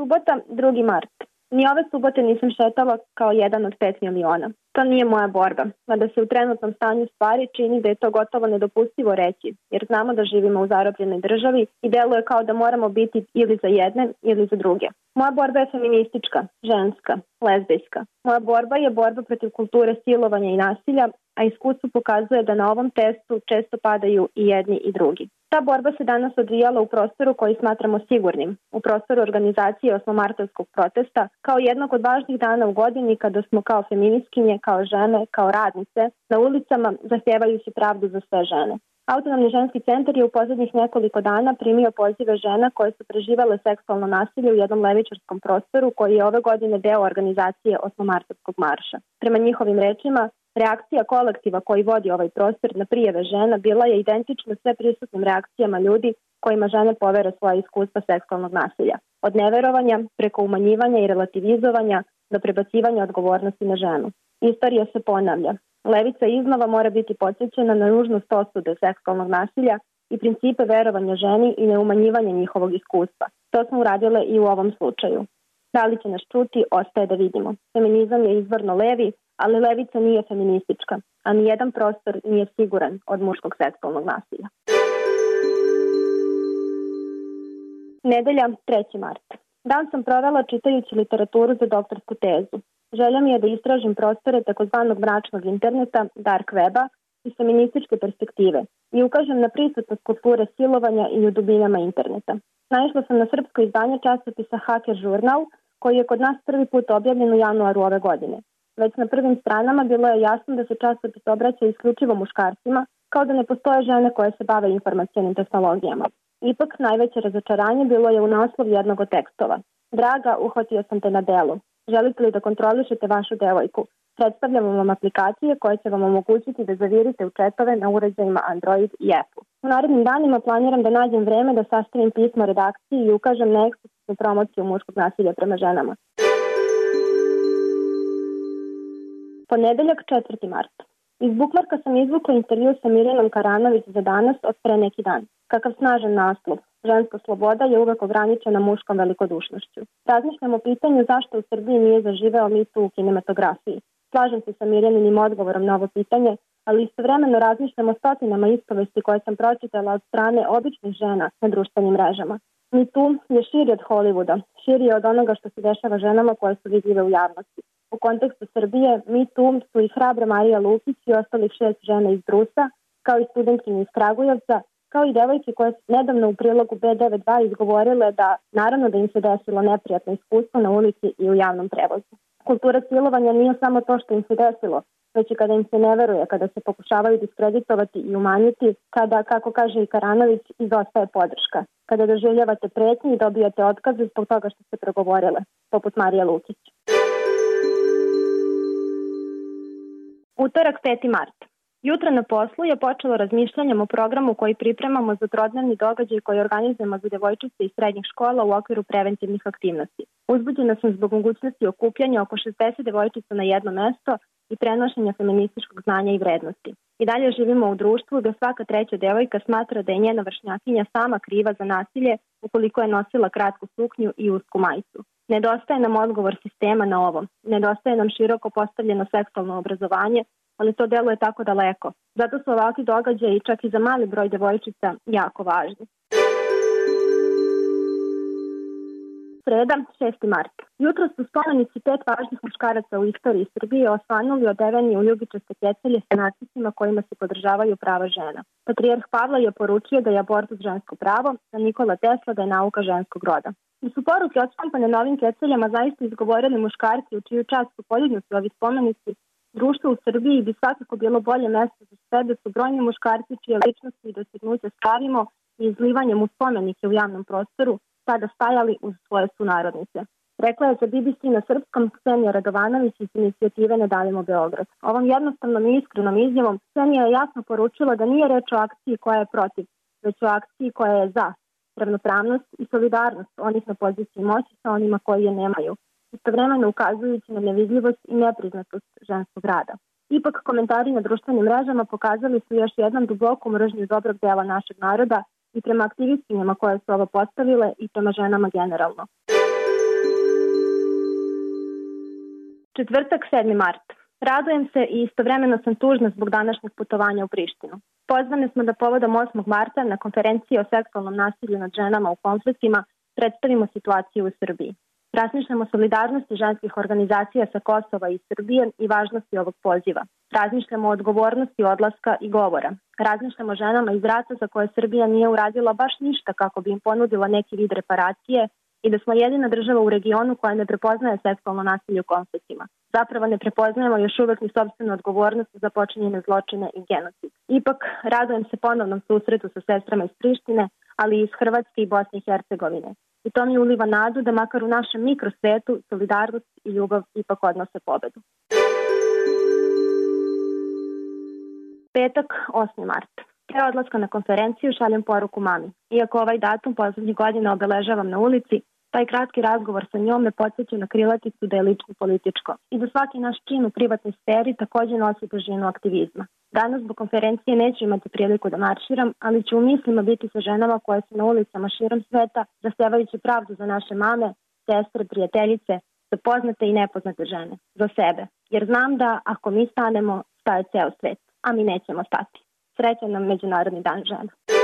Subota, 2. mart. Ni ove subote nisam šetala kao jedan od pet miliona. To nije moja borba, mada se u trenutnom stanju stvari čini da je to gotovo nedopustivo reći, jer znamo da živimo u zarobljenoj državi i deluje kao da moramo biti ili za jedne ili za druge. Moja borba je feministička, ženska, lezbijska. Moja borba je borba protiv kulture silovanja i nasilja, a iskustvo pokazuje da na ovom testu često padaju i jedni i drugi. Ta borba se danas odvijala u prostoru koji smatramo sigurnim, u prostoru organizacije osmomartovskog protesta, kao jednog od važnih dana u godini kada smo kao feministkinje, kao žene, kao radnice, na ulicama zahtjevajući pravdu za sve žene. Autonomni ženski centar je u poslednjih nekoliko dana primio pozive žena koje su preživale seksualno nasilje u jednom levičarskom prostoru koji je ove godine deo organizacije Osmomartovskog marša. Prema njihovim rečima, Reakcija kolektiva koji vodi ovaj prostor na prijeve žena bila je identična sve prisutnim reakcijama ljudi kojima žene povere svoje iskustva seksualnog nasilja. Od neverovanja, preko umanjivanja i relativizovanja do prebacivanja odgovornosti na ženu. Istorija se ponavlja. Levica iznova mora biti podsjećena na nužnost osude seksualnog nasilja i principe verovanja ženi i neumanjivanja njihovog iskustva. To smo uradile i u ovom slučaju. Da li će nas čuti, ostaje da vidimo. Feminizam je izvorno levi, ali levica nije feministička, a ni jedan prostor nije siguran od muškog seksualnog nasilja. Nedelja, 3. mart. Dan sam provela čitajući literaturu za doktorsku tezu. Želja mi je da istražim prostore takozvanog mračnog interneta, dark weba, iz feminističke perspektive i ukažem na prisutnost kulture silovanja i u dubinama interneta. Naišla sam na srpsko izdanje časopisa Hacker Journal, koji je kod nas prvi put objavljen u januaru ove godine. Već na prvim stranama bilo je jasno da se časopis obraća isključivo muškarcima, kao da ne postoje žene koje se bave informacijenim tehnologijama. Ipak najveće razočaranje bilo je u naslov jednog od tekstova. Draga, uhvatio sam te na delu. Želite li da kontrolišete vašu devojku? Predstavljamo vam aplikacije koje će vam omogućiti da zavirite u četove na uređajima Android i Apple. U narednim danima planiram da nađem vreme da sastavim pismo redakciji i ukažem na eksplicitnu promociju muškog nasilja prema ženama. Ponedeljak 4. mart. Iz bukvarka sam izvukla intervju sa Mirjanom Karanović za danas od pre neki dan. Kakav snažan naslov. Ženska sloboda je uvek ograničena muškom velikodušnošću. Razmišljam o pitanju zašto u Srbiji nije zaživeo mitu u kinematografiji. Slažem se sa Mirjaninim odgovorom na ovo pitanje, ali istovremeno razmišljam o stotinama ispovesti koje sam pročitala od strane običnih žena na društvenim mrežama. Mi tu je širi od Hollywooda, širi je od onoga što se dešava ženama koje su vidljive u javnosti. U kontekstu Srbije, mi tu su i hrabra Marija Lukić i ostalih šest žena iz Brusa, kao i studentkinje iz Kragujevca, kao i devojke koje su nedavno u prilogu B92 izgovorile da naravno da im se desilo neprijatno iskustvo na ulici i u javnom prevozu. Kultura silovanja nije samo to što im se desilo, već i kada im se ne veruje, kada se pokušavaju diskreditovati i umanjiti, kada, kako kaže i Karanović, izostaje podrška. Kada doživljavate pretnje i dobijate otkaze zbog toga što ste progovorile, poput Marija Lukić. Utorak 5. mart. Jutro na poslu je počelo razmišljanjem o programu koji pripremamo za trodnevni događaj koji organizujemo za devojčice iz srednjih škola u okviru preventivnih aktivnosti. Uzbuđena sam zbog mogućnosti okupljanja oko 60 devojčica na jedno mesto i prenošenja feminističkog znanja i vrednosti. I dalje živimo u društvu gde svaka treća devojka smatra da je njena vršnjakinja sama kriva za nasilje ukoliko je nosila kratku suknju i usku majicu. Nedostaje nam odgovor sistema na ovo. Nedostaje nam široko postavljeno seksualno obrazovanje, ali to deluje tako daleko. Zato su ovakvi događaji čak i za mali broj devojčica jako važni. Sreda, 6. mart. Jutro su spomenici pet važnih muškaraca u istoriji Srbije osvanuli odeveni u ljubičaste kecelje sa natpisima kojima se podržavaju prava žena. Patrijarh Pavla je poručio da je abortus žensko pravo, a Nikola Tesla da je nauka ženskog roda. Da su poruke odštampane na ovim keceljama zaista izgovorili muškarci u čiju čast su podignuti ovi spomenici, društvo u Srbiji bi svakako bilo bolje mesto za sve da su brojni muškarci čije ličnosti i dostignuće stavimo i izlivanjem u spomenike u javnom prostoru sada stajali uz svoje sunarodnice. Rekla je za BBC na srpskom Ksenija Radovanović iz inicijative Ne davimo Beograd. Ovom jednostavnom i iskrenom izjavom Ksenija je jasno poručila da nije reč o akciji koja je protiv, već o akciji koja je za ravnopravnost i solidarnost onih na poziciji moći sa onima koji je nemaju, istovremeno ukazujući na nevidljivost i nepriznatost ženskog rada. Ipak komentari na društvenim mrežama pokazali su još jednom duboku mržnju dobrog dela našeg naroda i prema aktivistinjama koje su ovo postavile i prema ženama generalno. Četvrtak 7. mart. Radujem se i istovremeno sam tužna zbog današnjeg putovanja u Prištinu. Pozvane smo da povodom 8. marta na konferenciji o seksualnom nasilju nad ženama u konfliktima predstavimo situaciju u Srbiji. Razmišljamo o solidarnosti ženskih organizacija sa Kosova i Srbije i važnosti ovog poziva. Razmišljamo o odgovornosti odlaska i govora. Razmišljamo ženama iz rata za koje Srbija nije uradila baš ništa kako bi im ponudila neki vid reparacije i da smo jedina država u regionu koja ne prepoznaje seksualno nasilje u konfliktima. Zapravo ne prepoznajemo još uvek ni sobstvenu odgovornost za počinjene zločine i genocid. Ipak, radujem se ponovnom susretu sa sestrama iz Prištine, ali i iz Hrvatske i Bosne i Hercegovine. I to mi uliva nadu da makar u našem mikrosvetu solidarnost i ljubav ipak odnose pobedu. Petak, 8. mart. Pre odlaska na konferenciju šaljem poruku mami. Iako ovaj datum poslednjih godina obeležavam na ulici, taj kratki razgovor sa njom me podsjeća na krilaticu da je lično političko i da svaki naš čin u privatnoj sferi takođe nosi težinu aktivizma. Danas zbog konferencije neću imati priliku da marširam, ali ću u mislima biti sa ženama koje su na ulicama širom sveta, zasevajući pravdu za naše mame, sestre, prijateljice, za poznate i nepoznate žene, za sebe. Jer znam da ako mi stanemo, staje ceo svet, a mi nećemo stati. Srećan nam Međunarodni dan žena.